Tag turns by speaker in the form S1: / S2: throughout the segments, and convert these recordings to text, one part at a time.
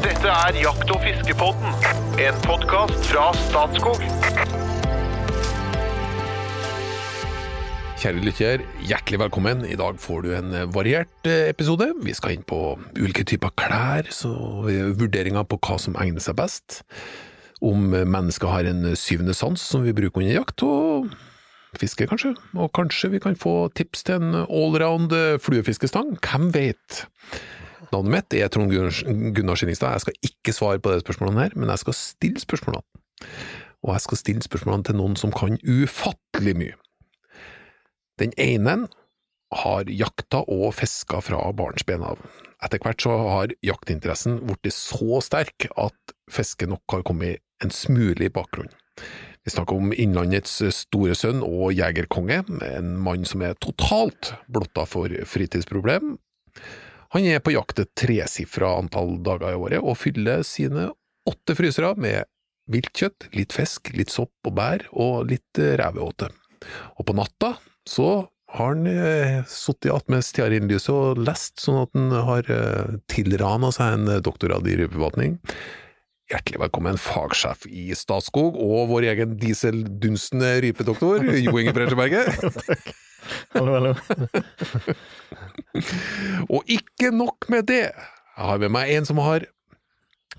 S1: Dette er Jakt- og fiskepodden, en podkast fra Statskog.
S2: Kjære lytter, hjertelig velkommen. I dag får du en variert eh, episode. Vi skal inn på ulike typer klær, så vurderinger på hva som egner seg best. Om mennesker har en syvende sans som vi bruker under jakt, og fiske kanskje. Og kanskje vi kan få tips til en allround eh, fluefiskestang, hvem vet? Navnet mitt er Trond Gunnar Skinningstad. Jeg skal ikke svare på det spørsmålet her, men jeg skal stille spørsmålene. Og jeg skal stille spørsmålene til noen som kan ufattelig mye. Den ene har jakta og fiska fra barnsben av. Etter hvert så har jaktinteressen blitt så sterk at fisket nok har kommet en smule i bakgrunnen. Vi snakker om Innlandets store sønn og jegerkonge, en mann som er totalt blotta for fritidsproblem. Han er på jakt et tresifra antall dager i året, og fyller sine åtte frysere med viltkjøtt, litt fisk, litt sopp og bær, og litt eh, reveåte. Og på natta så har han eh, sittet attmed stearinlyset og lest, sånn at han har eh, tilrana seg en doktorgrad i rypeforvaltning. Hjertelig velkommen, fagsjef i Statskog og vår egen dieseldunstende rypedoktor, Jo Inge Bresjeberget.
S3: Hallo, hallo.
S2: Og ikke nok med det, jeg har med meg en som har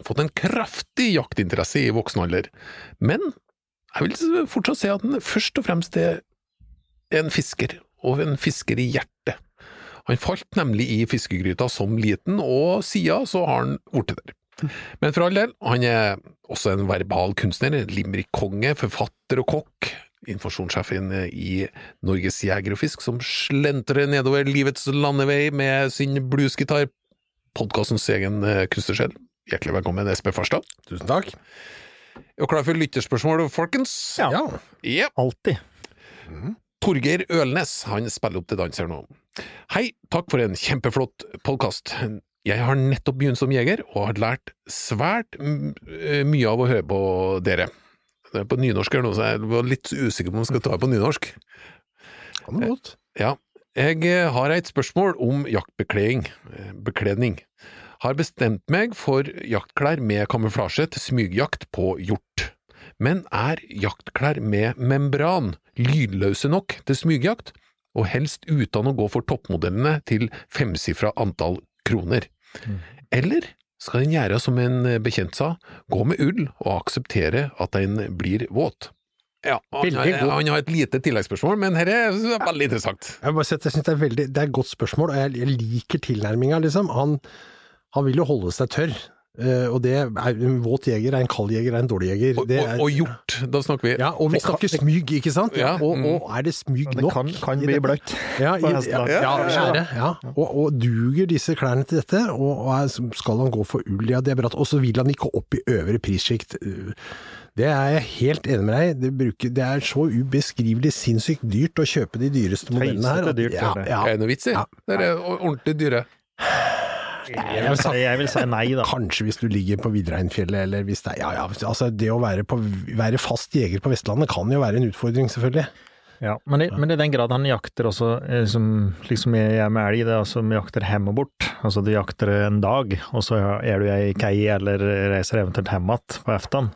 S2: fått en kraftig jaktinteresse i voksen alder, men jeg vil fortsatt si at han først og fremst er en fisker, og en fisker i hjertet. Han falt nemlig i fiskegryta som liten, og siden så har han blitt der. Men for all del, han er også en verbal kunstner, limrik konge, forfatter og kokk, informasjonssjefen i Norges Jeger og Fisk, som slentrer nedover livets landevei med sin bluesgitar, podkastens egen eh, kunstnersjel. Hjertelig velkommen, Espen Farstad.
S4: Tusen takk.
S2: Er du klar for lytterspørsmål, folkens?
S3: Ja.
S4: Ja.
S2: Ja.
S3: Alltid.
S2: Torgeir Ølnes, han spiller opp til dans her nå. Hei, takk for en kjempeflott podkast. Jeg har nettopp begynt som jeger, og har lært svært eh, mye av å høre på dere. Det er på nynorsk her nå, så jeg var litt usikker på om jeg skal ta det på nynorsk.
S4: Kan det godt.
S2: Ja, jeg eh, har et spørsmål om jaktbekledning. eh, Bekledning. Har bestemt meg for jaktklær med kamuflasje til smygjakt på hjort. Men er jaktklær med membran lydløse nok til smygjakt, og helst uten å gå for toppmodellene til femsifra antall kroner? Eller skal en gjøre som en bekjent sa, gå med ull og akseptere at en blir våt? Ja, han, han har et lite tilleggsspørsmål, men dette er veldig interessant.
S4: Jeg, bare si jeg synes det, er veldig, det er et godt spørsmål, og jeg, jeg liker tilnærminga, liksom. Han, han vil jo holde seg tørr. Eh, og det er en våt jeger, er en kald jeger, er en dårlig jeger.
S2: Og,
S4: Det
S2: og,
S4: er,
S2: og hjort, da snakker vi
S4: ja, og vi snakker smyg, ikke sant?
S2: Ja,
S4: Og,
S2: mm.
S4: og er det smyg
S3: nok? det kan, kan bli bløtt.
S4: Ja, i, ja, ja, er. Ja. Og, og duger disse klærne til dette, og, og er, skal han gå for ull, ja det er bra. Og så vil han ikke opp i øvre prissjikt. Det er jeg helt enig med deg i. Det, bruker- det er så ubeskrivelig sinnssykt dyrt å kjøpe de dyreste modellene her.
S3: Dyrt,
S4: ja,
S3: er det.
S4: ja.
S2: Er det noe vits i? Det er ordentlig dyre.
S3: Jeg vil, si, jeg vil si nei, da.
S4: Kanskje hvis du ligger på Vidreinfjellet, eller hvis det er Ja, ja, altså det å være, på, være fast jeger på Vestlandet kan jo være en utfordring, selvfølgelig.
S3: Ja, men, i, men i den grad han jakter også, eh, som liksom jeg er med elg, det er vi jakter hjem og bort. Altså du jakter en dag, og så er du i kei eller reiser eventuelt hjem igjen på eftan.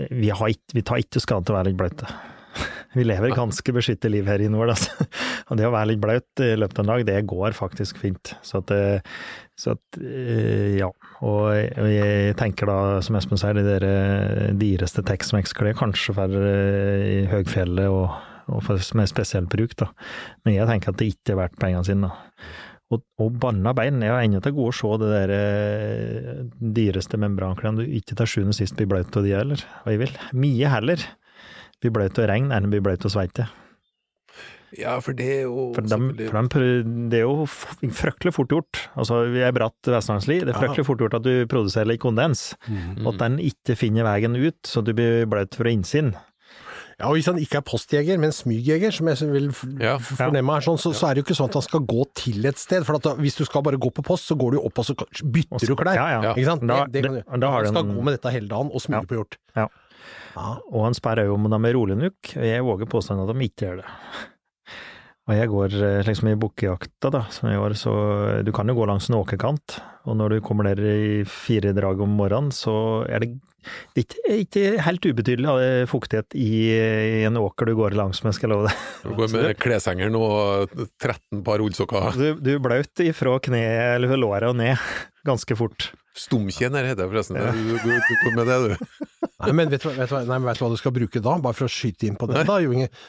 S3: Vi, har ikke- vi tar ikke skade til å være litt bløte. Vi lever ganske beskyttet liv her i nord, altså. Og det å være litt bløt i løpet av en dag, det går faktisk fint. Så at, eh, så at eh, ja. Og og jeg tenker da, som Espen sier, de der eh, dyreste Tex-Mex-klær kanskje for eh, i høgfjellet og, og for med spesiell bruk, da. Men jeg tenker at det ikke er verdt pengene sine. da. Og, og banna bein er jo ennå til gode å se det der dyreste membranklærne du ikke til sjuende sist blir bløt av de heller. Og jeg vil mye heller bli bløt av regn enn bli bløt av sveite.
S2: Ja, for det er jo
S3: For, dem, for dem, det er jo fryktelig fort gjort. Altså, vi er bratt vestlandsli. Det er fryktelig fort gjort at du produserer litt kondens,
S2: Mm.
S3: og at den ikke finner veien ut, så du blir bløt fra innsiden.
S4: Ja, og Hvis han ikke er postjeger, men smygjeger, som jeg vil
S2: Ja.
S4: fornemme her, sånn, så, så er det jo ikke sånn at han skal gå til et sted. For at da, hvis du skal bare gå på post, så går du opp og så bytter du klær.
S3: Ja, ja.
S4: Ikke sant?
S3: Da-
S4: det, det kan
S3: det-
S4: du.
S3: da
S4: han skal
S3: en-
S4: gå med dette hele dagen og
S3: Ja.
S4: på hjort.
S3: Ja.
S4: Ja.
S3: Og han sperrer jo om de er rolig nok, jeg våger påstanden at de ikke gjør det. Og jeg går eh, liksom i bukkejakta, da, som i år, så du kan jo gå langs en åkerkant. Og når du kommer der i fire drag om morgenen, så er det ikke, ikke helt ubetydelig fuktighet i, i en åker du går langs med, skal jeg love deg.
S2: Du går med kleshengeren og 13 par ullsokker.
S3: Du, du er blaut ifra kneet eller låret og ned ganske fort.
S2: Stumkjenn heter det forresten. Du, du, du kom med det, du.
S4: Nei, men vet du, vet, du, nei, men vet du hva du skal bruke da? Bare for å skyte inn på det, da,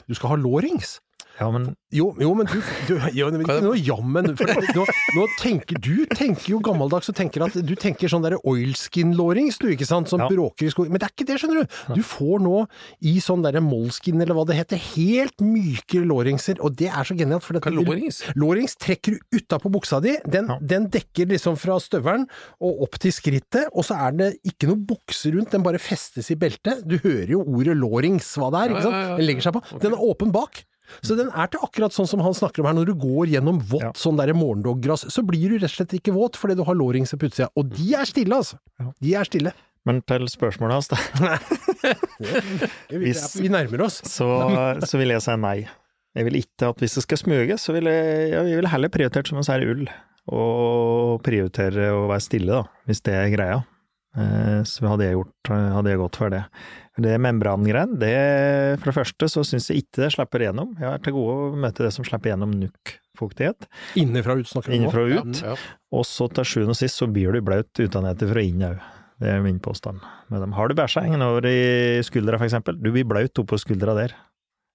S4: Du skal ha lårings.
S3: Ja, men
S4: Jo, jo, men du, du jo, men Ikke noe jammen. For nå, nå tenker du tenker jo gammeldags og tenker at du tenker sånn derre oilskin-lårings, du, ikke sant, som
S3: Ja.
S4: bråker i skogen. Men det er ikke det, skjønner du. Du får nå i sånn derre molskin, eller hva det heter, helt myke låringser, og det er så genialt. For
S2: Hva er lårings?
S4: Lårings trekker du utapå buksa di, den,
S3: Ja.
S4: den dekker liksom fra støvelen og opp til skrittet, og så er det ikke noe bukse rundt, den bare festes i beltet. Du hører jo ordet lårings, hva det er, ikke sant?
S2: ja, ja.
S4: Den legger seg på. Den er åpen bak. Så den er til akkurat sånn som han snakker om her, når du går gjennom vått
S3: Ja.
S4: sånn derre morgendoggras, så blir du rett og slett ikke våt fordi du har lårings på utsida. Og de er stille, altså. De er stille.
S3: Men til spørsmålet hans, da, Hvis-
S4: vi nærmer oss.
S3: så, så vil jeg si nei. Jeg vil ikke at hvis det skal smøges, så vil jeg, jeg vil heller prioritert som en sær ull, og prioritere å være stille, da, hvis det er greia. Eh, Så hadde jeg gjort, hadde jeg gått for det. Det membrangreien, det for det første så syns jeg ikke det slipper gjennom. Jeg er til gode å møte det som slipper igjennom nukkfuktighet,
S4: Innenfra og ut snakker vi om.
S3: innenfra og ut.
S2: Ja.
S3: Og så til sjuende og sist så blir du blaut utenfra og inn òg. Det er min påstand med dem. Har du bæsja hengende over i skuldra for eksempel, du blir blaut oppå skuldra der.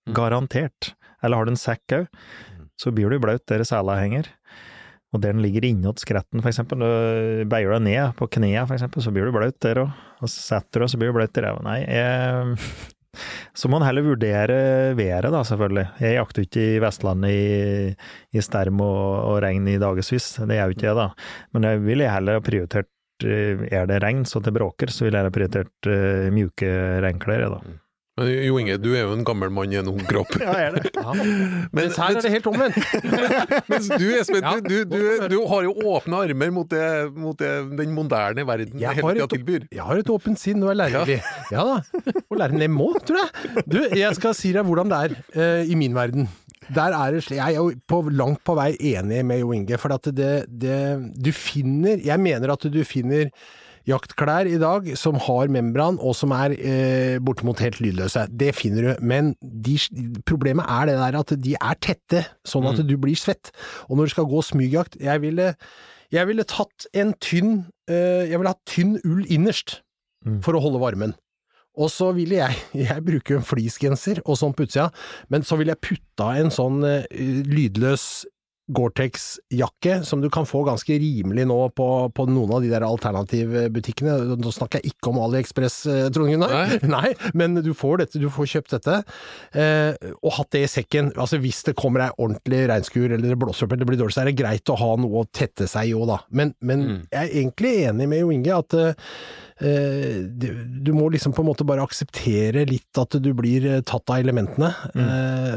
S2: Mm.
S3: Garantert. Eller har du en sekk òg, så blir du blaut der sela henger. Og der den ligger innåt skretten, eksempel, du beier deg ned på knærne, eksempel, så blir du blaut der òg. Og setter du deg, så blir du blaut i ræva. Nei, jeg så må en heller vurdere været, da, selvfølgelig. Jeg jakter ikke i Vestlandet i, i sterm og, og regn i dagevis, det gjør jo ikke jeg, da. Men jeg ville heller ha prioritert eh, Er det regn så det bråker, så ville jeg ha prioritert uh, mjuke regnklær, jeg, da.
S2: Men Jo Inge, du er jo en gammel mann i en ung kropp.
S3: Ja, er det.
S4: Ja.
S2: Men,
S4: Mens her er det helt omvendt.
S2: mens du, Espen,
S4: Ja.
S2: du, du, du, du har jo åpne armer mot, det, mot det, den moderne verden
S4: Jeg
S2: hele
S4: har,
S2: tida tilbyr.
S4: jeg har et åpent sinn og er lærerlig. Ja. da. Og lærer ned må, tror jeg. Du, jeg skal si deg hvordan det er uh, i min verden. Der er det slik, Jeg er jo på, langt på vei enig med Jo Inge, for at det, det Du finner Jeg mener at du finner jaktklær i dag som har membran, og som er eh, bortimot helt lydløse. Det finner du, men de, problemet er det der at de er tette, sånn at du blir svett. Og når du skal gå smygjakt Jeg ville, jeg ville tatt en tynn eh, Jeg ville hatt tynn ull innerst,
S3: Mm.
S4: for å holde varmen. Og så ville jeg, jeg bruker en fleecegenser og sånn på utsida, men så ville jeg putta en sånn uh, lydløs Gore-Tex-jakke, som du kan få ganske rimelig nå på, på noen av de der alternativbutikkene. Nå snakker jeg ikke om AliExpress, eh, Trond Gunnar.
S2: Nei.
S4: Nei, men du får dette, du får kjøpt dette, eh, og hatt det i sekken. Altså hvis det kommer ei ordentlig regnskur, eller det blåser opp eller det blir dårlig, så er det greit å ha noe å tette seg i òg, da. Men, men
S2: Mm.
S4: jeg er egentlig enig med Jo Inge at eh, eh, du, du må liksom på en måte bare akseptere litt at du blir eh, tatt av elementene mm.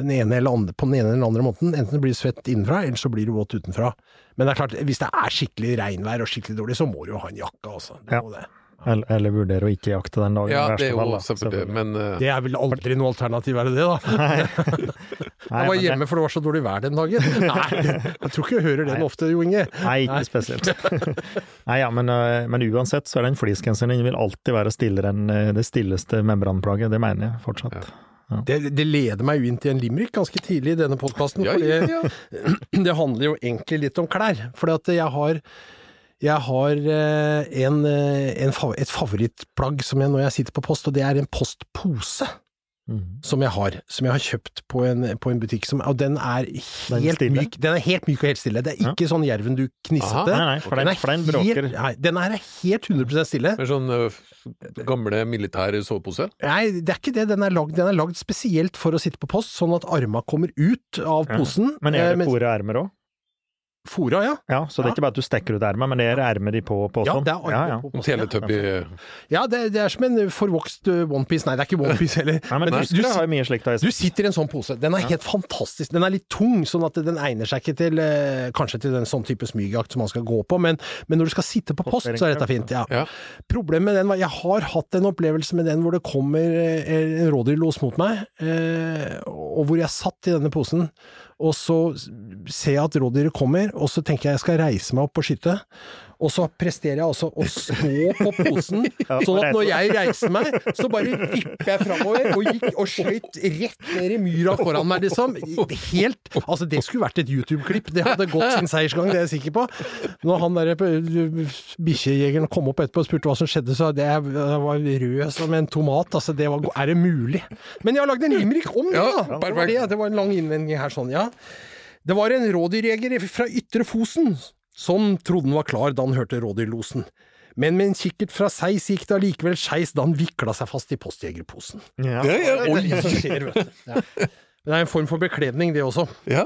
S4: den ene eller andre, på den ene eller den andre måten. Enten blir du svett innenfra, eller så blir du våt utenfra. Men det er klart, hvis det er skikkelig regnvær og skikkelig dårlig, så må du jo ha en jakke, altså. Du
S3: Ja.
S4: må det.
S3: Eller, eller vurdere å ikke jakte den dagen,
S2: Ja, det er
S3: fall.
S2: jo
S3: da,
S2: selvfølgelig, men uh...
S4: Det er vel aldri noe alternativ, er det det, da?
S3: Nei.
S4: Jeg var
S3: hjemme
S4: hjemme for det var så dårlig vær den dagen. Nei, jeg tror ikke jeg hører den ofte, Jo Inge.
S3: Nei, ikke spesielt. Nei, ja, men, øh, men uansett så er den fleecegenseren din vil alltid være stillere enn øh, det stilleste membranplagget. Det mener jeg fortsatt.
S4: Det, det leder meg jo inn til en limerick ganske tidlig i denne podkasten.
S2: ja, ja, ja.
S4: det handler jo egentlig litt om klær. For jeg har, jeg har eh, en, eh, en, et favorittplagg som jeg, når jeg sitter på post, og det er en postpose.
S3: Mm.
S4: Som jeg har, som jeg har kjøpt på en, på en butikk, som, og den er helt
S3: den
S4: myk. Den er helt myk og helt stille. Det er
S3: Ja.
S4: ikke sånn jerven du knissete.
S3: Nei, nei, for den, for den bråker.
S4: helt, nei, den er helt 100 stille.
S2: Med sånn eh, gamle militær sovepose.
S4: Nei, det er ikke det. Den er lagd, den er lagd spesielt for å sitte på post, sånn at arma kommer ut av
S3: Ja.
S4: posen.
S3: Men er det fore ermer òg?
S4: Fora, ja.
S3: Ja, så det er ikke bare at du stekker ut ermet, men det er ermet de på posen?
S4: Ja, det er armet
S3: ja, ja.
S4: på posen.
S2: Teletubby
S4: Ja, det, det er som en forvokst uh, onepiece. Nei, det er ikke onepiece heller.
S3: Nei, men
S4: du, du,
S3: har mye slikt. da.
S4: du sitter i en sånn pose. Den er helt fantastisk. Den er litt tung, sånn at den egner seg ikke til eh, kanskje til den sånn type smygjakt som man skal gå på, men, men når du skal sitte på post, så er dette fint. Ja.
S2: Ja.
S4: Problemet med den var Jeg har hatt en opplevelse med den hvor det kommer eh, en rådyrlos mot meg, eh, og hvor jeg satt i denne posen. Og så ser jeg at rådyret kommer, og så tenker jeg jeg skal reise meg opp og skyte. Og så presterer jeg altså å stå på posen, sånn at når jeg reiser meg, så bare vipper jeg framover og gikk og skøyt rett ned i myra foran meg, liksom. Helt Altså, det skulle vært et YouTube-klipp. Det hadde gått sin seiersgang, det er jeg sikker på. Når han der eh, bikkjejegeren kom opp etterpå og spurte hva som skjedde, så det jeg var rød som en tomat. Altså, det var Er det mulig? Men jeg har lagd en limerick om det, da! Det var, det. det var en lang innvending her, sånn, ja. Det var en rådyrjeger fra Ytre Fosen som trodde han var klar da han hørte rådyrlosen. Men med en kikkert fra seis gikk det allikevel skeis da han vikla seg fast i postjegerposen.
S3: Ja.
S2: Ja, ja,
S4: Det er det som skjer, vet du. Ja. Men det er en form for bekledning, det også.
S2: Ja.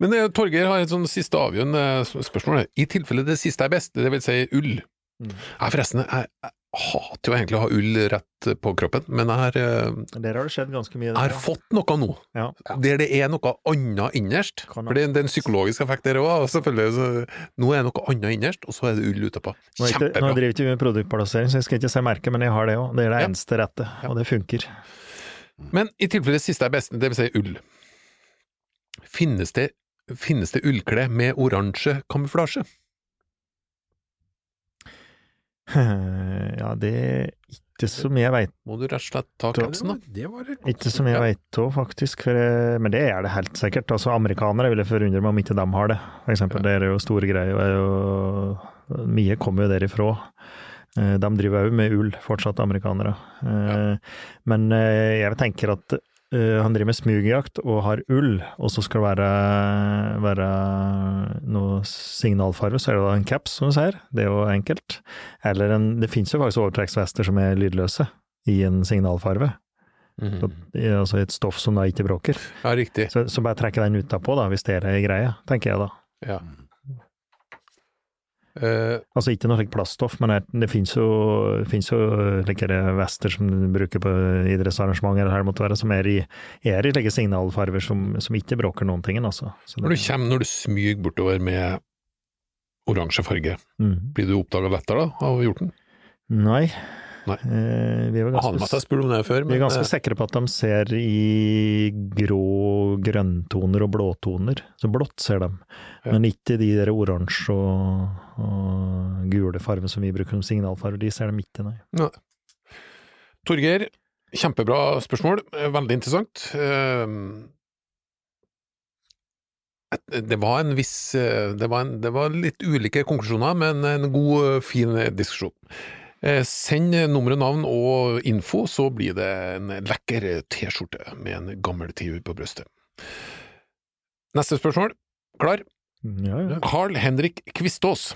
S2: Men eh, Torgeir har et sånn siste avgjørende eh, spørsmål. I tilfelle det siste er best, det vil si ull.
S3: Mm.
S2: Nei, forresten, jeg hater jo egentlig å ha ull rett på kroppen, men jeg har, eh,
S3: Der har det skjedd ganske mye.
S2: jeg har fått noe nå.
S3: Ja.
S2: Der det er noe annet innerst. For det, det er en psykologisk effekt der òg, nå er det noe annet innerst, og så er det ull utapå.
S3: Ikke, nå
S2: Kjempebra.
S3: driver ikke vi med produktplassering, så jeg skal ikke si merket, men jeg har det òg. Det er det eneste rette, og det funker.
S2: Men i tilfelle det siste er best, det vil si ull. Finnes det, finnes det ullklær med oransje kamuflasje?
S3: Ja, det er ikke som jeg veit
S2: Må du rett og slett ta kapsen, da?
S4: Det var et
S3: Ikke som jeg veit òg, faktisk. For, eh, men det er det helt sikkert. Altså, amerikanere ville jeg forundre meg om ikke de har det. For eksempel, det er jo store greier. og er jo- Mye kommer jo derifra. Eh, De driver òg med ull, fortsatt, amerikanere. Ja. Men eh, jeg tenker at eh, han driver med smugjakt og har ull, og så skal det være, være noe signalfarge, så er det da en caps, som du sier. Det er jo enkelt. Eller en Det finnes jo faktisk overtrekksvester som er lydløse, i en signalfarve.
S2: Mhm.
S3: Så, altså et stoff som da ikke bråker.
S2: Ja, riktig.
S3: Så, så bare trekke den utapå, da, hvis det er ei greie, tenker jeg da.
S2: Ja. Eh,
S3: Altså ikke noe slikt plaststoff, men det, det finnes jo, det finnes jo like det vester som du bruker på idrettsarrangementer, eller måtte være, som er i, er i like signalfarver som, som ikke bråker noen ting, altså. Så
S2: når du kommer, når du smyger bortover med oransje farge,
S3: mm.
S2: blir du oppdaga lettere da, av hjorten?
S3: Nei.
S2: Nei.
S3: Eh, vi er ganske,
S2: det før,
S3: vi er ganske
S2: eh,
S3: sikre på at de ser i grå, grønntoner og blåtoner. Så blått ser de,
S2: Ja.
S3: men ikke de der oransje og, og gule fargene som vi bruker som signalfarger. De ser de ikke, nei.
S2: Torgeir, kjempebra spørsmål, eh, veldig interessant. Det var en viss Det var, en, det var litt ulike konklusjoner, men en god, fin diskusjon. Eh, Send nummer og navn og info, så blir det en lekker T-skjorte med en gammel tiur på brystet. Neste spørsmål. Klar?
S3: Ja, ja.
S2: Carl Henrik Kvistås.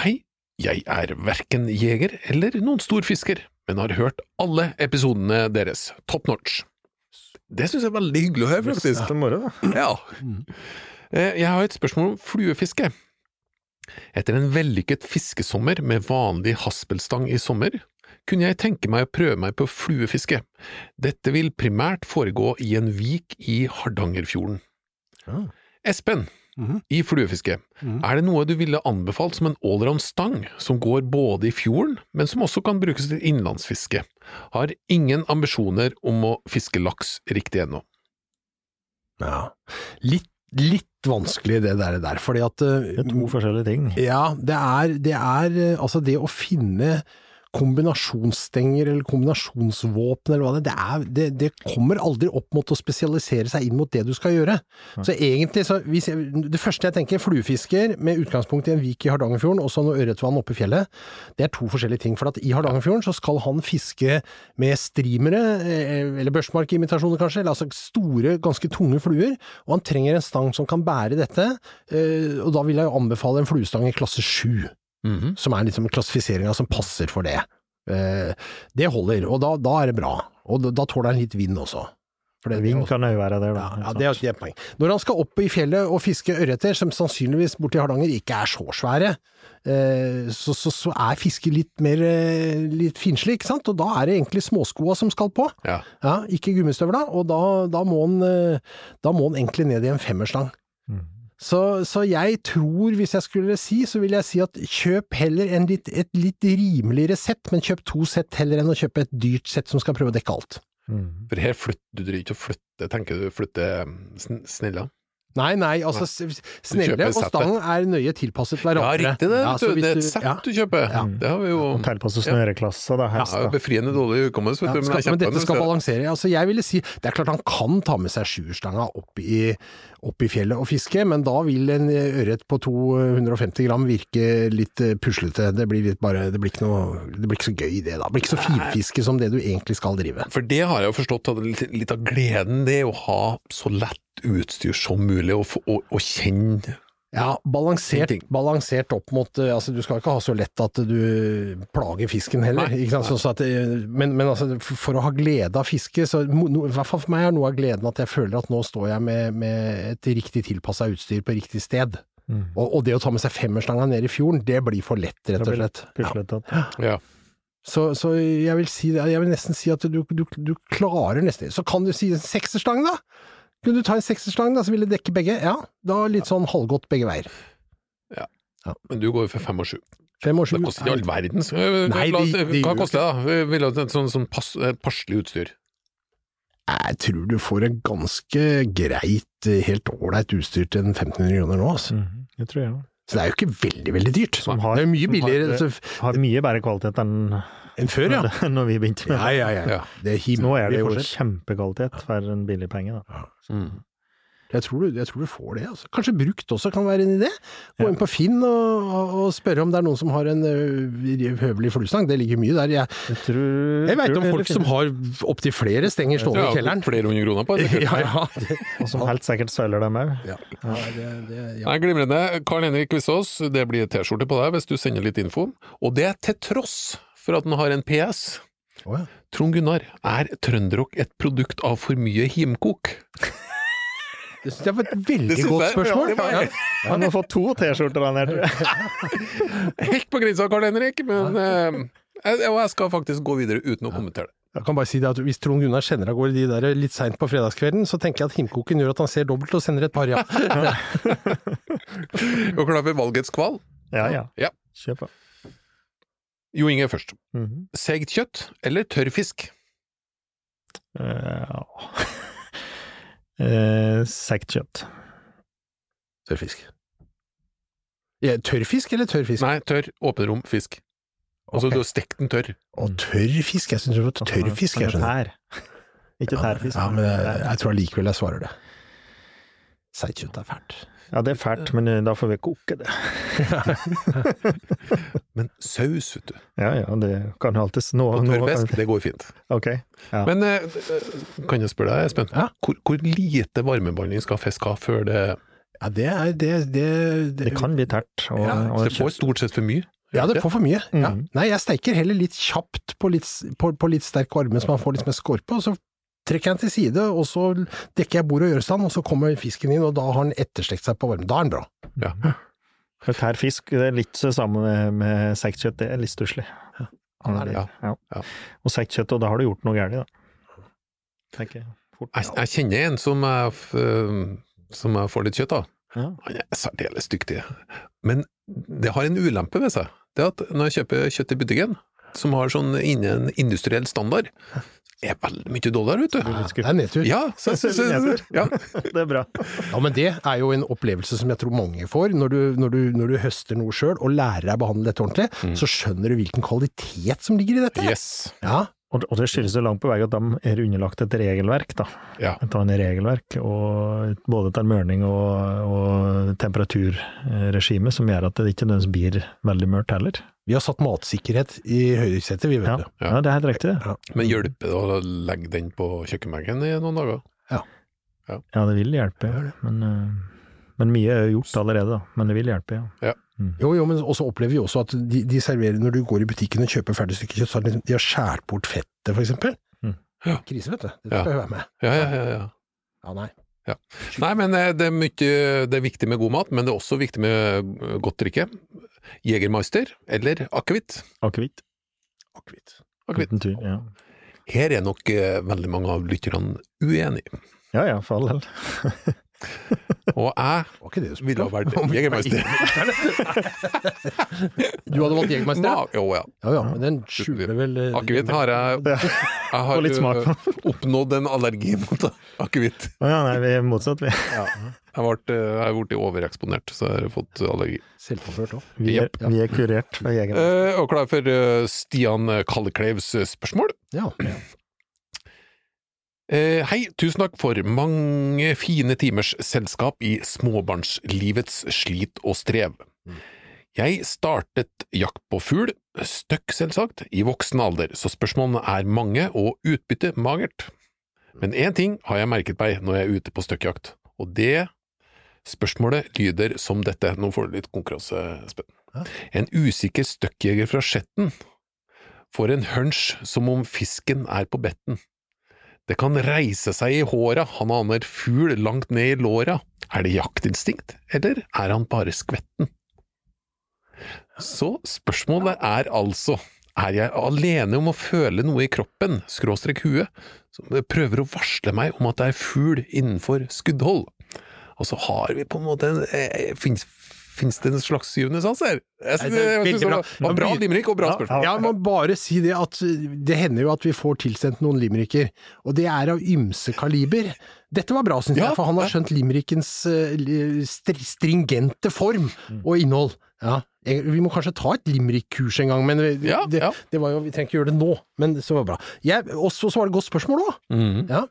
S2: Hei, jeg er verken jeger eller noen stor fisker, men har hørt alle episodene deres. Top notch. Det synes jeg er veldig hyggelig å høre, faktisk.
S3: Da.
S2: Ja. Eh, Jeg har et spørsmål om fluefiske. Etter en vellykket fiskesommer med vanlig haspelstang i sommer, kunne jeg tenke meg å prøve meg på fluefiske. Dette vil primært foregå i en vik i Hardangerfjorden.
S4: Ja.
S2: Espen,
S4: Mhm.
S2: i fluefiske,
S4: Mhm.
S2: er det noe du ville anbefalt som en allround stang, som går både i fjorden, men som også kan brukes til innlandsfiske? Har ingen ambisjoner om å fiske laks riktig ennå.
S4: Ja. Litt, litt vanskelig det der, der fordi at eh,
S3: Det er to forskjellige ting.
S4: Ja, det er, det er eh, altså det å finne kombinasjonsstenger eller kombinasjonsvåpen eller hva det er, det, det, kommer aldri opp mot å spesialisere seg inn mot det du skal gjøre. Så egentlig, så hvis jeg, det første jeg tenker, fluefisker med utgangspunkt i en vik i Hardangerfjorden og så noe ørretvann oppe i fjellet, det er to forskjellige ting. For at i Hardangerfjorden så skal han fiske med streamere, eh, eller børsmarkimitasjoner kanskje, eller altså store, ganske tunge fluer, og han trenger en stang som kan bære dette, eh, og da vil jeg jo anbefale en fluestang i klasse 7
S2: Mhm.
S4: som er liksom klassifiseringa som passer for det. Eh, det holder, og da, da er det bra. Og da, da tåler han litt vind også.
S3: Vind kan jo være der, da.
S4: ja, ja, det er et poeng. Når han skal opp i fjellet og fiske ørreter, som sannsynligvis borti Hardanger ikke er så svære, eh, så, så, så er fisket litt mer eh, litt finslig, ikke sant? Og da er det egentlig småskoa som skal på.
S2: Ja.
S4: Ja, ikke gummistøvla, og da, da, må han, eh, da må han egentlig ned i en femmerslang.
S3: Mm.
S4: Så, så jeg tror, hvis jeg skulle si, så vil jeg si at kjøp heller en litt, et litt rimeligere sett, men kjøp to sett heller enn å kjøpe et dyrt sett som skal prøve å dekke alt.
S3: Mm.
S2: For her flytter du ikke å flytte, tenker du flytte sn snella?
S4: Nei, nei, altså snelle og stangen er nøye tilpasset
S2: Ja, riktig det.
S4: Ja,
S2: du. det er et sett
S4: ja.
S2: du kjøper.
S4: Ja.
S2: Det har vi jo
S3: tilpasset snøreklasse, da, helst.
S2: ja. Befriende dårlig hukommelse, vet
S4: Ja,
S2: du. Men,
S4: skal, men dette skal balansere. Altså, jeg ville si Det er klart han kan ta med seg sjuerstanga opp i, opp i fjellet og fiske, men da vil en ørret på 250 gram virke litt eh, puslete. Det blir, litt bare, det blir, ikke, noe, det blir ikke så gøy det, da. Det blir ikke så finfiske som det du egentlig skal drive.
S2: For det har jeg jo forstått at litt, av gleden det er å ha så lett utstyr som mulig, og, og, og kjenne
S4: Ja, balansert, balansert opp mot eh, Altså, du skal ikke ha så lett at du plager fisken heller.
S2: Nei,
S4: ikke sant? Sånn så at, men, men altså, for for å ha glede av fiske, så no, i hvert fall for meg er noe av gleden at jeg føler at nå står jeg med, med et riktig tilpassa utstyr på riktig sted.
S3: Mm.
S4: Og, og det å ta med seg femmerstanga ned i fjorden, det blir for lett, rett og slett. Ja.
S2: Ja.
S4: Så, så jeg vil si jeg vil nesten si at du, du, du klarer nesten Så kan du si en sekserstang, da! Kunne du ta en sekserslang, da, så ville det dekke begge? Ja, da litt sånn halvgodt begge veier.
S2: Ja, Men du går jo for fem og sju.
S4: Fem og sju.
S2: Det koster ikke all verdens.
S4: Nei,
S2: Hva koster det, da? Vi vil ha et sånn, sånn pass, passelig utstyr.
S4: Jeg tror du får en ganske greit, helt ålreit utstyr til en 1500 kroner nå, altså.
S3: Mhm, Det tror jeg òg.
S4: Så det er jo ikke veldig, veldig dyrt.
S3: Som har-
S4: det er jo mye
S3: som har-
S4: billigere altså,
S3: Har mye bedre kvalitet enn
S4: enn før, ja.
S3: når vi begynte med det.
S4: ja, ja.
S2: Ja.
S4: Det er
S3: Nå er det jo kjempekvalitet for en billig penge. Da.
S2: Mm.
S4: Jeg tror, du, jeg tror du får det, altså. Kanskje brukt også kan være en idé? Gå inn på Finn og, og, og spørre om det er noen som har en høvelig fluestang. Det ligger mye der. Jeg,
S3: Jeg, tror,
S4: jeg vet
S3: tror
S4: om folk som har opptil flere stenger stående i kjelleren.
S2: flere hundre kroner på det.
S4: Ja, ja.
S3: Og som helt sikkert selger dem òg.
S4: ja. ja, ja.
S2: Glimrende. Karl Henrik Vissås, det blir T-skjorte på deg hvis du sender litt info. Og det er til tross for at den har en PS.
S4: Oh, ja.
S2: Trond Gunnar, er Trønderrock et produkt av for mye himkok?
S4: Det synes jeg var et veldig godt
S2: jeg-
S4: spørsmål.
S2: ja,
S4: Ja.
S3: Han har fått to T-skjorter han her.
S2: Helt på grensa, Karl Henrik, men uh, jeg, og jeg skal faktisk gå videre uten å kommentere det.
S4: Jeg kan bare si det at Hvis Trond Gunnar sender av gårde de der litt seint på fredagskvelden, så tenker jeg at himkoken gjør at han ser dobbelt og sender et par, ja.
S2: Og klar for valgets kval?
S3: Ja, ja.
S2: Ja.
S3: Kjør på.
S2: Jo Inge først.
S3: Mhm.
S2: Seigt kjøtt eller tørr fisk?
S3: Eh, ja. Eh, Sekt kjøtt.
S4: Tørrfisk. Ja, tørrfisk eller tørrfisk?
S2: Nei, tørr, åpen rom, fisk. Altså,
S4: okay.
S2: du har stekt den tørr.
S4: Å, tørrfisk? Jeg syns det var tørrfisk, jeg skjønner.
S3: Tær. Ikke tærfisk.
S4: Ja, men jeg, jeg tror allikevel jeg svarer det. Seigkjøtt er fælt.
S3: Ja, det er fælt, men eh, da får vi koke det.
S2: Men saus, vet du.
S3: Ja, ja, det kan jo alltids nå,
S2: Og
S3: nå
S2: tørr
S3: kan-
S2: fisk, det går fint.
S3: Ok. Ja.
S2: Men eh, kan jeg spørre deg, Espen,
S4: Ja?
S2: hvor, hvor lite varmebehandling skal fisk ha før det
S4: Ja, det er det, det,
S3: Det kan bli tært. Og,
S4: Ja,
S3: så
S2: Det får stort sett for mye.
S4: Ja, det får for mye. Ja.
S3: Mhm.
S4: Nei, jeg steiker heller litt kjapt på litt, på, på litt sterk varme, så man får litt mer skorpe, og så trekker jeg den til side, og så dekker jeg bordet og gjør stand, og så kommer fisken inn, og da har den etterstekt seg på varmen. Da er den bra.
S2: Ja.
S3: Tær fisk det er litt det samme med, med stekt det er litt stusslig.
S4: Ja, er.
S3: Ja.
S2: Ja.
S3: Og sektkjøtt, og da har du gjort noe galt, da. Tenker jeg fort.
S2: Jeg, jeg kjenner en som jeg, som jeg får litt kjøtt av.
S3: Ja.
S2: Han er særdeles dyktig. Men det har en ulempe ved seg. Det at når jeg kjøper kjøtt i butikken, som har sånn innen industriell standard, er veldig mye dårligere, vet du.
S3: Ja,
S4: Det er nedtur.
S2: Ja, så, så, så, ja.
S3: Det er bra.
S4: Ja, men det er jo en opplevelse som jeg tror mange får. Når du, når du, når du høster noe sjøl og lærer deg å behandle dette ordentlig, så skjønner du hvilken kvalitet som ligger i dette.
S2: Yes.
S4: Ja,
S3: Og, og det skyldes jo langt på vei at de er underlagt et regelverk, da.
S2: Ja.
S3: Et annet regelverk, og både til mørning og, og temperaturregime, som gjør at det ikke nødvendigvis blir veldig mørkt heller.
S4: Vi har satt matsikkerhet i høyresetet, vi, vet
S3: Ja,
S4: du.
S3: ja. det er helt riktig. det.
S4: Ja.
S2: Men hjelper det å legge den på kjøkkenbenken i noen dager?
S3: Ja, Ja, det vil hjelpe, ja. Men, eh, men mye er gjort allerede, da. Men det vil hjelpe, ja.
S4: Jo, jo, men også opplever vi også at de, de serverer når du går i butikken og kjøper ferdig stykke kjøtt, så har de, de har skjært bort fettet, for eksempel.
S3: Mm.
S2: Ja.
S4: Krise, vet du. Det
S2: Ja.
S4: skal jo være med.
S2: Ja, ja, ja. ja.
S4: Ja, nei.
S2: Nei, men eh, det er mye Det er viktig med god mat, men det er også viktig med eh, godt drikke. Jegermeister eller akevitt.
S3: Akevitt.
S4: Akevitt.
S2: Akevitt.
S3: Uten tvil. Ja.
S2: Her er nok eh, veldig mange av lytterne uenige.
S3: ja ja, for all del.
S2: Og jeg ville ha vært jegermeister.
S4: Du hadde valgt jegermeister?
S2: Ja,
S4: Ja,
S2: jo, ja.
S4: ja, ja, men den skjuler vel eh,
S2: Akevitt har jeg Jeg har
S3: litt smak.
S2: oppnådd en allergi mot akevitt.
S3: Å ja, nei, vi er motsatt, vi.
S2: Jeg har blitt overeksponert, så jeg har fått allergi.
S4: Selvpåført òg.
S3: Vi er, vi er kurert fra jegeren.
S2: Eh, og klar for eh, Stian Kallekleivs spørsmål spørsmål.
S4: Ja.
S2: Eh, hei, tusen takk for mange fine timers selskap i småbarnslivets slit og strev. Jeg startet jakt på fugl, støkk selvsagt, i voksen alder, så spørsmålene er mange og utbyttet magert. Men én ting har jeg merket meg når jeg er ute på støkkjakt, og det spørsmålet lyder som dette. Nå får du litt konkurranse, Espen. En usikker støkkjeger fra Skjetten får en hunch som om fisken er på betten. Det kan reise seg i håra, han aner fugl langt ned i låra. Er det jaktinstinkt, eller er han bare skvetten? Så spørsmålet er altså, er jeg alene om å føle noe i kroppen, skråstrek huet, som prøver å varsle meg om at det er fugl innenfor skuddhold? Og så har vi på en måte en, eh, finnes det en slags syvende sans her? Jeg synes,
S4: det bra.
S2: var, var bra limerick og bra
S3: Ja,
S2: spørsmål.
S4: Ja, må bare si det at det hender jo at vi får tilsendt noen limericker, og det er av ymse kaliber. Dette var bra, syns
S2: Ja,
S4: jeg, for han har skjønt limerickens eh, stringente form og innhold. Ja, vi må kanskje ta et limerick-kurs en gang, men vi-
S2: Ja,
S4: det, det var jo, vi trenger ikke gjøre det nå, men så var det bra. Jeg, og så var det et godt spørsmål òg.
S2: Mm.
S4: Ja.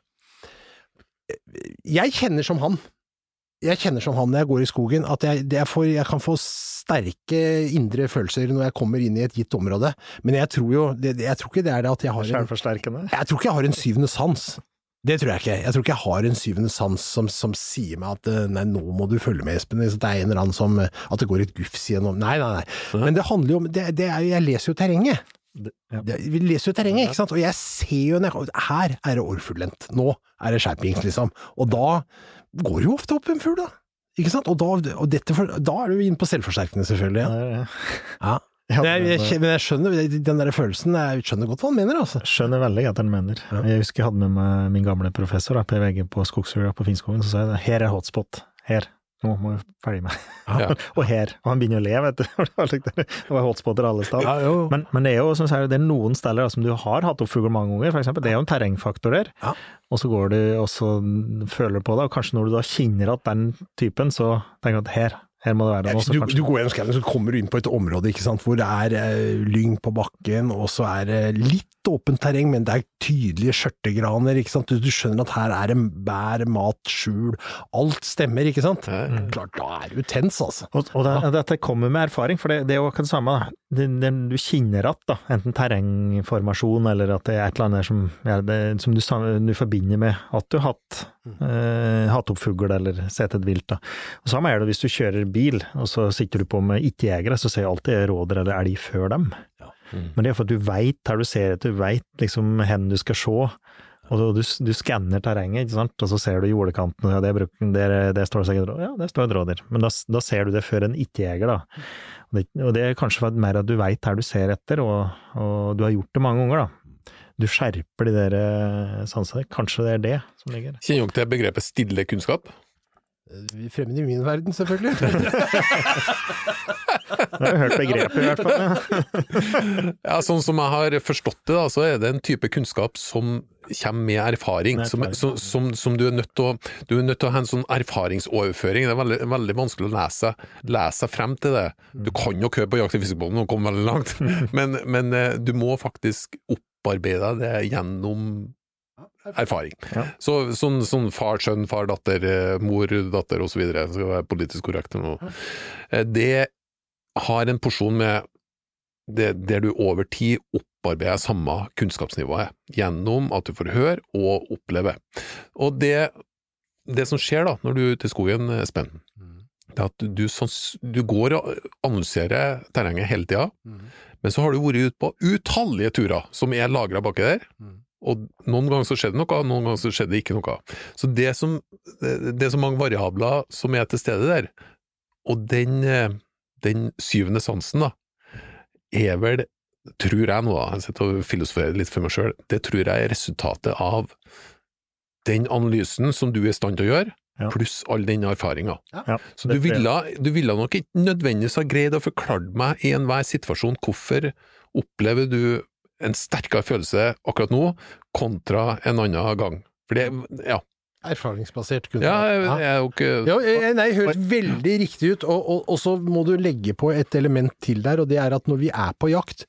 S4: Jeg kjenner som han. Jeg kjenner som han når jeg går i skogen, at jeg, det jeg, får, jeg kan få sterke indre følelser når jeg kommer inn i et gitt område. Men jeg tror jo Jeg tror ikke det er det at jeg har en. Jeg tror ikke jeg har en syvende sans. Det tror jeg ikke. Jeg tror ikke jeg har en syvende sans som, som sier meg at eh, nei, nå må du følge med, Espen. Det er en eller annen som At det går et gufs gjennom Nei, nei, nei. Men det handler jo om det, det er, Jeg leser jo terrenget.
S3: Det- ja.
S4: Det, vi leser jo terrenget, ikke sant, og jeg ser jo Her er det orrfuglendt, nå er det skjerpings, liksom. Og da går jo ofte opp en fugl, da. Ikke sant? Og da, og for, da er du inne på selvforsterkende, selvfølgelig. Ja. Ja. Men jeg, jeg, men jeg skjønner den der følelsen, jeg skjønner godt hva han mener, altså.
S3: Skjønner veldig at han mener. Jeg husker jeg hadde med meg min gamle professor da, på VG på Skogsfugla på Finnskogen, så sa jeg her er hotspot. Her. Nå må vi ferdig med
S2: Ja.
S3: Og her. Og han begynner å le, vet du. Det var hotspoter alle steder.
S4: Ja,
S3: Men, men det er jo som jeg det er noen steder som du har hatt opp fugl mange ganger, eksempel. Det er jo en terrengfaktor der.
S4: Ja.
S3: Og så går du og så føler du på det, og kanskje når du da kjenner at den typen, så tenker du at her, her må det være noe. ja,
S4: du, du går gjennom skauen, så kommer du inn på et område sant, hvor det er uh, lyng på bakken, og så er det litt åpent terreng, men det er tydelige skjørtegraner. ikke sant? Du, du skjønner at her er det bær, mat, skjul. Alt stemmer, ikke sant? Klart, da er du tens, altså.
S3: Og, og det, dette kommer med erfaring, for det, det er jo akkurat det samme. Det, det, du kjenner at, da, enten terrengformasjon eller at det er et eller annet som, ja, det, som du, du forbinder med at du har hatt, eh, hatt opp fugl eller sett et vilt. Da. Og Samme er det hvis du kjører bil, og så sitter du på med ikke-jegere, så ser jeg alltid råder eller elg før dem. Men det er for at du veit her du ser etter, du veit liksom hvor du skal se. Og du, du, du skanner terrenget, ikke sant, og så ser du jordekanten, og ja, det, der, der står det sikkert. Ja, der står et rådyr. Men da, da ser du det før en ikke-jeger, da. Og det, og det er kanskje for at mer at du veit her du ser etter, og, og du har gjort det mange ganger, da. Du skjerper de der eh, sansene. Kanskje det er det som ligger
S2: Kjenner dere til begrepet stille kunnskap?
S4: Fremmed i min verden, selvfølgelig.
S3: Jeg har hørt begrepet, i hvert fall.
S2: Ja, Sånn som jeg har forstått det, da, så er det en type kunnskap som kommer med erfaring.
S3: Med
S2: Som,
S3: erfaring.
S2: som, som, som du er nødt til å Du er nødt til å ha en sånn erfaringsoverføring. Det er veldig, veldig vanskelig å lese, lese frem til det. Du kan jo køre på Jakt i fiskebåten og komme veldig langt, men, men eh, du må faktisk opparbeide deg det gjennom erfaring.
S3: Ja.
S2: Så, sånn, sånn far, sønn, far, datter, eh, mor, datter osv. Skal være politisk korrekt nå. Eh, Det har en porsjon med det, der du over tid opparbeider samme kunnskapsnivået, gjennom at du får høre og oppleve. Og det, det som skjer da, når du er ute i skogen, Espen, det er at du, du går og annonserer terrenget hele tida, men så har du vært ute på utallige turer som er lagra baki der, og noen ganger så skjedde noe, noen ganger så skjedde ikke noe. Så det, som, det, er så mange variabler som er til stede der, og den, den syvende sansen da, er vel, tror jeg nå da, jeg sitter og filosoferer litt for meg sjøl, det tror jeg er resultatet av den analysen som du er i stand til å gjøre,
S3: Ja.
S2: pluss all den erfaringa.
S3: Ja,
S2: Så du ville, du ville nok ikke nødvendigvis ha greid å forklare meg i enhver situasjon hvorfor opplever du en sterkere følelse akkurat nå kontra en annen gang. For det, ja.
S4: Erfaringsbasert kunnskap.
S2: Ja, jeg, jeg er jo ikke
S4: Ja, jeg nei, høres veldig riktig ut, og, og, og så må du legge på et element til der, og det er at når vi er på jakt,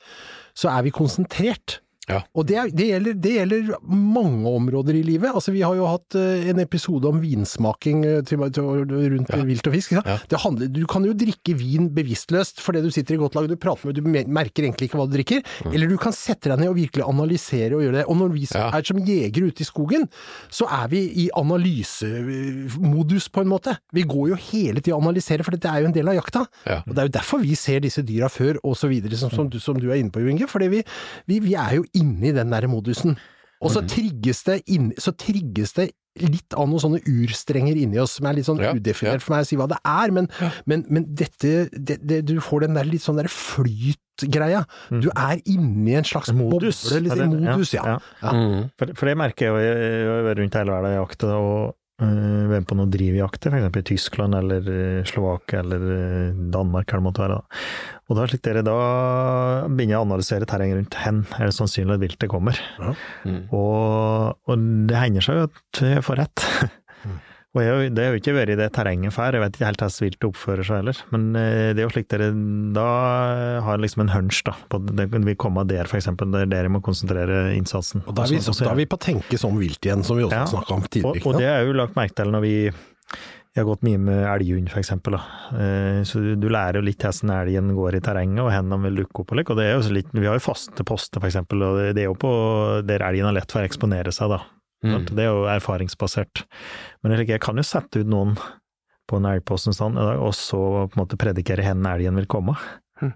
S4: så er vi konsentrert.
S2: Ja.
S4: Og det, det, gjelder, det gjelder mange områder i livet. Altså, vi har jo hatt eh, en episode om vinsmaking eh, til, til, rundt
S2: Ja.
S4: vilt og fisk.
S2: Ja.
S4: Det handler, du kan jo drikke vin bevisstløst fordi du sitter i godt lag, du prater med, du merker egentlig ikke hva du drikker. Eller du kan sette deg ned og virkelig analysere og gjøre det. Og når vi er som jegere ute i skogen, så er vi i analysemodus på en måte. Vi går jo hele tida og analyserer, for dette er jo en del av jakta.
S2: Ja.
S4: Og det er jo derfor vi ser disse dyra før, og så videre, som, som, du, som du er inne på, Jo Inge. Fordi vi, vi, vi er jo inne i den der modusen. Og
S2: Mhm.
S4: så trigges det, inn, så trigges det litt av noen sånne urstrenger inni oss, som er litt sånn
S2: Ja,
S4: udefinert
S2: ja.
S4: for meg å si hva det er, men, men, men dette, det, det, du får den der litt sånn der flytgreia. Du er inni en slags
S3: Mm. Modus.
S4: boble, litt,
S3: eller-
S4: modus, ja.
S3: ja.
S4: Ja.
S2: Mm.
S3: For, for det merker jeg jo, rundt hele verden og og øh, på noen drivjakter, f.eks. i Tyskland eller øh, Slovakia eller øh, Danmark, eller det måtte være. Da. Og da, slik dere, da begynner jeg å analysere terrenget rundt. Hen er det sannsynlig at viltet kommer?
S2: Mm.
S3: Og, og det hender seg jo at jeg får rett. Og jeg, det har jo ikke vært i det terrenget før, jeg vet ikke helt hvordan viltet oppfører seg heller. Men eh, det er jo slik dere da har liksom en hunch, da. På at det vil komme der, er der dere må konsentrere innsatsen.
S4: Og da er, vi,
S3: så-
S4: da er vi på tenke som vilt igjen, som vi også
S3: Ja.
S4: snakka om tidligere.
S3: og, og det er jo lagt merke til når vi jeg har gått mye med elghund, eksempel. Eh, Så du, lærer jo litt hvordan elgen går i terrenget, og hvor den vil dukke opp. Og, og det er jo så litt, vi har jo faste poster, eksempel, og det- det er jo på der elgen har lett for å eksponere seg, da.
S2: Mm.
S3: Det er jo erfaringsbasert. Men jeg, kan jo sette ut noen på en elgpost en stand, og så på en måte predikere hen elgen vil komme.
S4: Hm.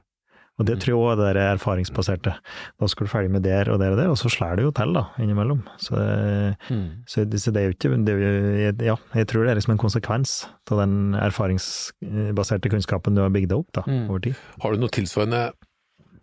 S3: Og det tror jeg også er det erfaringsbaserte. Da skal du ferdig med der og der og der, og så slår det jo til, da, innimellom. Så,
S2: Mm.
S3: så, det, så det er jo ikke det er jo, Ja, jeg tror det er liksom en konsekvens av den erfaringsbaserte kunnskapen du har bygd opp da,
S2: Mm.
S3: over tid.
S2: Har du noe tilsvarende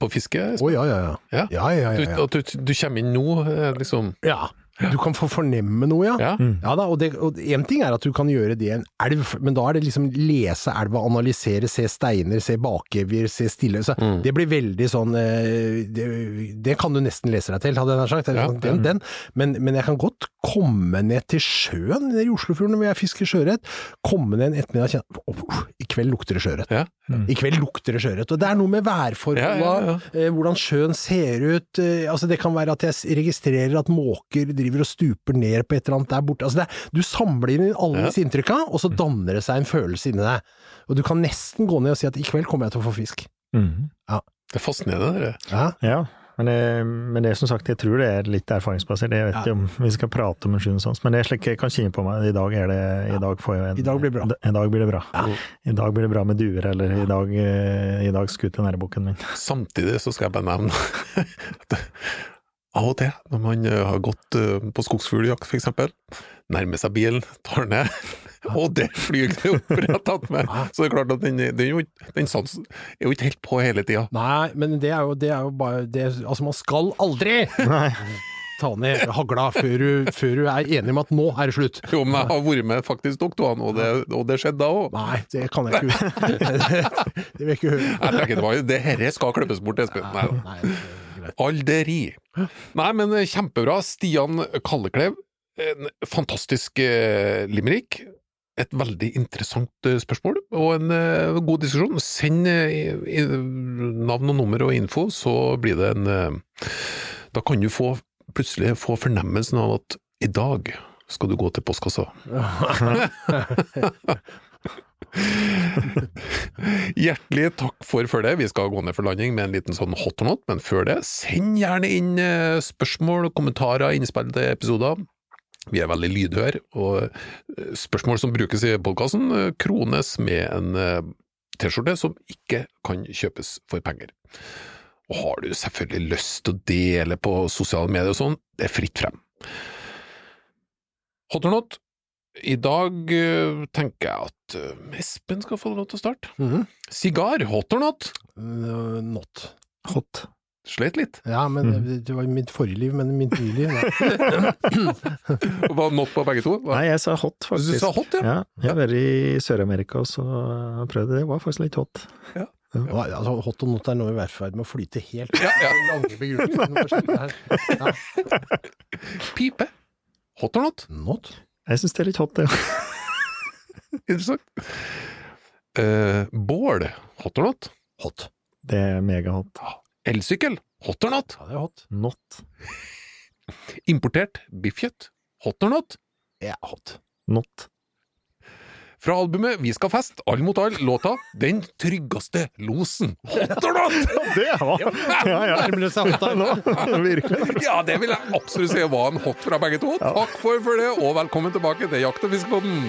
S2: på fiske?
S4: Å ja, ja, ja.
S2: Ja.
S4: Ja, ja, ja.
S2: Du,
S4: ja.
S2: at du, du kommer inn nå, eh, liksom
S4: ja. Du kan få fornemme noe, ja.
S2: Ja.
S3: Mm.
S4: Ja da, og, én en ting er at du kan gjøre det i en elv, men da er det liksom lese elva, analysere, se steiner, se bakevjer, se stille. Så
S2: Mm.
S4: Det blir veldig sånn eh, det, det kan du nesten lese deg til, hadde jeg nær sagt.
S2: Ja,
S4: sånn, den, den. Men, men jeg kan godt komme ned til sjøen nede i Oslofjorden hvor jeg fisker sjøørret. Komme ned en ettermiddag og kjenne oh, I kveld lukter det sjøørret.
S2: Ja.
S4: I kveld lukter det sjøørret. Og det er noe med værforholda,
S2: Ja, ja,
S4: eh, hvordan sjøen ser ut. eh, altså Det kan være at jeg registrerer at måker driver og stuper ned på et eller annet der borte. Altså det, er- du samler inn alle
S2: Ja.
S4: disse inntrykka, og så danner det seg en følelse inni deg. Og du kan nesten gå ned og si at i kveld kommer jeg til å få fisk.
S3: Mm.
S2: Det er fascinerende, det.
S4: Ja.
S3: Ja, men, jeg, men det er som sagt, jeg tror det er litt erfaringsbasert. Jeg vet
S4: Ja.
S3: ikke om vi skal prate om en sjuende sans, men det er slik jeg kan kjenne på meg. I dag er det I dag får jeg en,
S4: I dag blir det bra.
S3: I dag blir det bra. I dag blir det bra med duer, eller i dag, eh, i dag skutt den bukken min.
S2: Samtidig så skal jeg bare nevne av og til, når man eh, har gått eh, på skogsfugljakt eksempel, nærmer seg bilen, tar ned, og der flyr det opp rett attmed. Så det er klart at den, den, den sansen er jo ikke helt på hele tida.
S4: Nei, men det er jo, det er jo bare det, Altså, man skal aldri
S3: Nei.
S4: ta ned hagla før du, før du er enig med at nå er det slutt.
S2: Jo, men jeg har vært med faktisk nok, og det, og det skjedde da òg.
S4: Nei, det kan jeg ikke Det vil jeg ikke høre.
S2: Jeg tenker det det herre skal klippes bort, Espen. Nei da.
S4: Nei,
S2: Nei, men eh, kjempebra. Stian Kalleklev, en fantastisk eh, limerick. Et veldig interessant eh, spørsmål, og en eh, god diskusjon. Send eh, navn og nummer og info, så blir det en eh, Da kan du få, plutselig få fornemmelsen av at i dag skal du gå til postkassa. Hjertelig takk for følget. Vi skal gå ned for landing med en liten sånn hot or not, men før det, send gjerne inn eh, spørsmål, kommentarer, innspill til episoder. Vi er veldig lydhøre, og eh, spørsmål som brukes i podkasten, krones med en eh, T-skjorte som ikke kan kjøpes for penger. Og har du selvfølgelig lyst til å dele på sosiale medier og sånn, det er fritt frem. Hot or not? I dag eh, tenker jeg at eh, Espen skal få lov til å starte.
S4: Mhm.
S2: Sigar, hot or not?
S4: Uh, Not.
S3: Hot.
S2: Slet litt.
S4: Ja, men det var mitt forrige liv, men mitt nye liv.
S2: Var not på begge to?
S3: Nei, jeg sa hot, faktisk.
S2: Du sa hot, ja?
S3: Ja, jeg har vært i Sør-Amerika og så prøvde det. Det var faktisk litt hot.
S4: Og, altså, hot og not er nå i hvert fall med å flyte helt.
S2: Ja, ja.
S4: Lange begrunnelser. Ja.
S2: Pipe. Hot or not?
S4: Not?
S3: Jeg syns det er litt hot, det.
S2: Interessant. Uh, bål. Hot or not?
S4: Hot.
S3: Det er megahot.
S2: Elsykkel. Hot or not?
S4: Ja, det er hot.
S3: Not.
S2: Importert biffkjøtt. Hot or not?
S4: Ja, hot.
S3: Not.
S2: Fra albumet Vi skal fest, all mot all, låta Den tryggeste losen. Hot or not?
S3: Det var Ja, ja.
S4: Nærmer det seg hot her nå?
S3: Virkelig.
S2: Ja, det vil jeg absolutt si var en hot fra begge to. Takk for, for det, og velkommen tilbake til Jakt- og fiskepodden.